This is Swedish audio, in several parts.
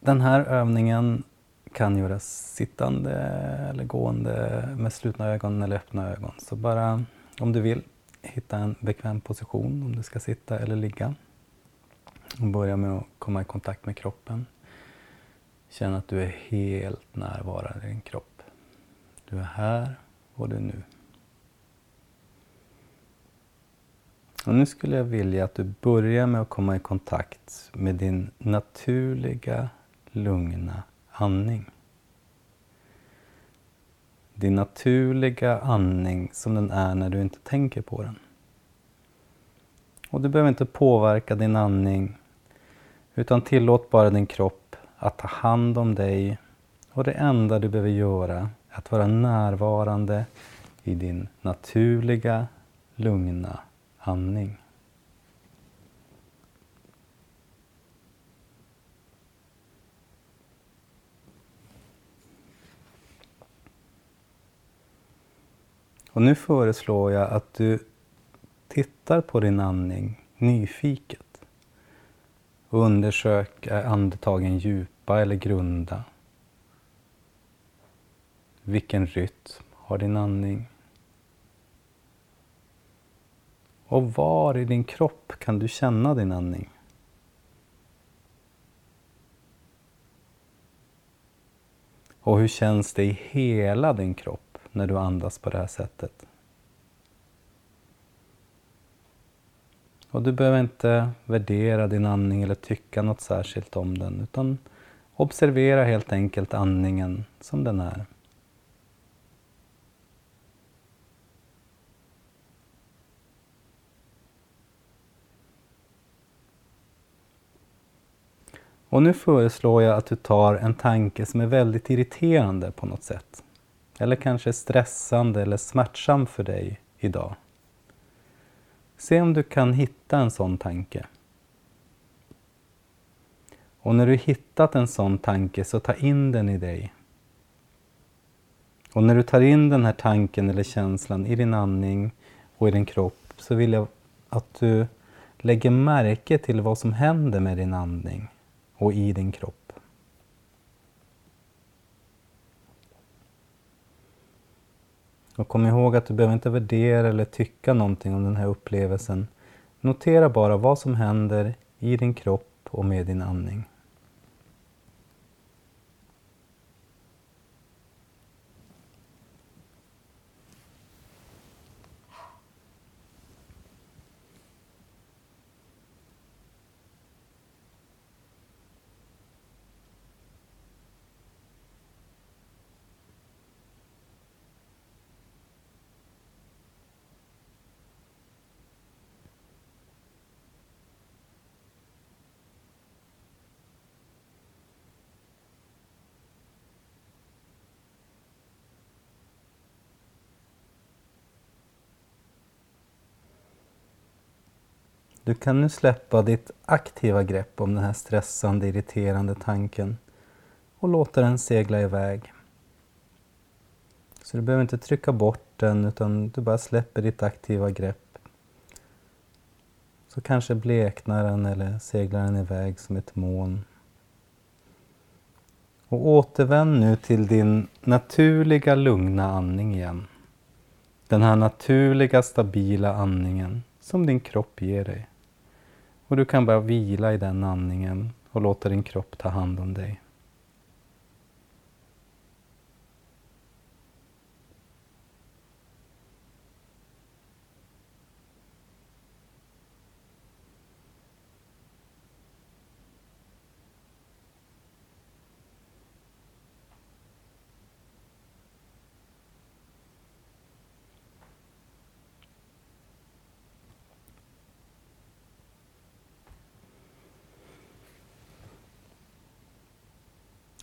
Den här övningen kan göras sittande eller gående med slutna ögon eller öppna ögon. Så bara om du vill, hitta en bekväm position om du ska sitta eller ligga. Och börja med att komma i kontakt med kroppen. Känn att du är helt närvarande i din kropp. Du är här och du är nu. Och nu skulle jag vilja att du börjar med att komma i kontakt med din naturliga, lugna andning. Din naturliga andning som den är när du inte tänker på den. Och du behöver inte påverka din andning utan tillåt bara din kropp att ta hand om dig och det enda du behöver göra är att vara närvarande i din naturliga, lugna andning. Och nu föreslår jag att du tittar på din andning nyfiket och undersök är andetagen djupa eller grunda. Vilken rytm har din andning? Och var i din kropp kan du känna din andning? Och hur känns det i hela din kropp när du andas på det här sättet? Och du behöver inte värdera din andning eller tycka något särskilt om den utan observera helt enkelt andningen som den är. Och nu föreslår jag att du tar en tanke som är väldigt irriterande på något sätt. Eller kanske stressande eller smärtsam för dig idag. Se om du kan hitta en sån tanke. Och när du hittat en sån tanke så ta in den i dig. Och när du tar in den här tanken eller känslan i din andning och i din kropp så vill jag att du lägger märke till vad som händer med din andning och i din kropp. Och kom ihåg att du behöver inte värdera eller tycka någonting om den här upplevelsen. Notera bara vad som händer i din kropp och med din andning. Du kan nu släppa ditt aktiva grepp om den här stressande, irriterande tanken och låta den segla iväg. Så du behöver inte trycka bort den utan du bara släpper ditt aktiva grepp. Så kanske bleknar den eller seglar den iväg som ett moln. Och återvänd nu till din naturliga lugna andning igen. Den här naturliga stabila andningen som din kropp ger dig. Och du kan bara vila i den andningen och låta din kropp ta hand om dig.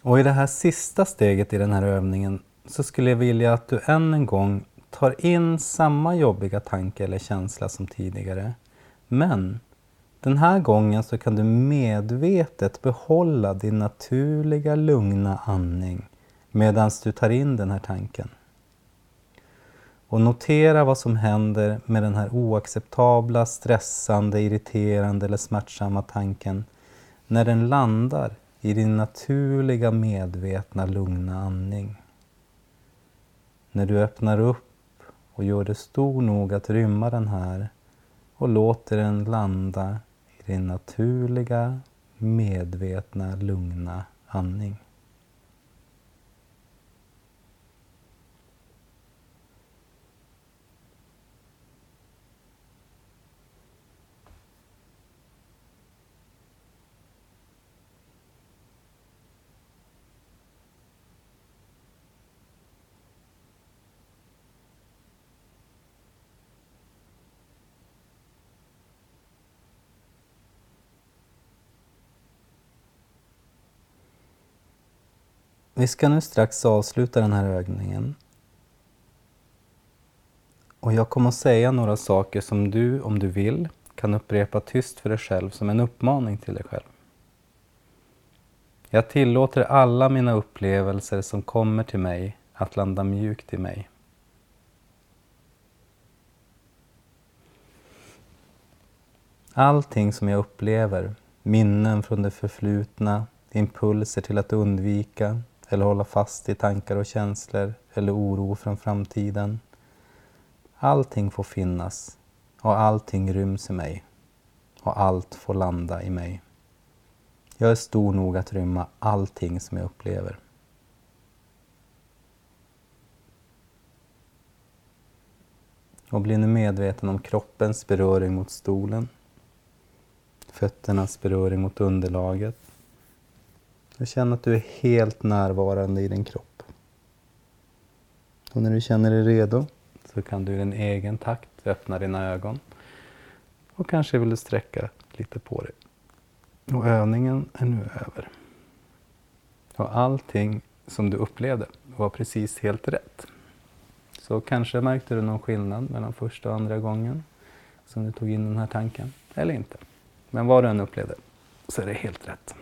Och i det här sista steget i den här övningen så skulle jag vilja att du än en gång tar in samma jobbiga tanke eller känsla som tidigare. Men den här gången så kan du medvetet behålla din naturliga lugna andning medan du tar in den här tanken. Och notera vad som händer med den här oacceptabla, stressande, irriterande eller smärtsamma tanken när den landar i din naturliga medvetna lugna andning. När du öppnar upp och gör det stor nog att rymma den här och låter den landa i din naturliga medvetna lugna andning. Vi ska nu strax avsluta den här övningen. Och jag kommer att säga några saker som du, om du vill, kan upprepa tyst för dig själv som en uppmaning till dig själv. Jag tillåter alla mina upplevelser som kommer till mig att landa mjukt i mig. Allting som jag upplever, minnen från det förflutna, impulser till att undvika, eller hålla fast i tankar och känslor eller oro från framtiden. Allting får finnas och allting ryms i mig och allt får landa i mig. Jag är stor nog att rymma allting som jag upplever. Och bli nu medveten om kroppens beröring mot stolen, fötternas beröring mot underlaget, och känn att du är helt närvarande i din kropp. Och när du känner dig redo så kan du i din egen takt öppna dina ögon. Och kanske vill du sträcka lite på dig. Och övningen är nu över. Och allting som du upplevde var precis helt rätt. Så kanske märkte du någon skillnad mellan första och andra gången som du tog in den här tanken, eller inte. Men vad du än upplevde så är det helt rätt.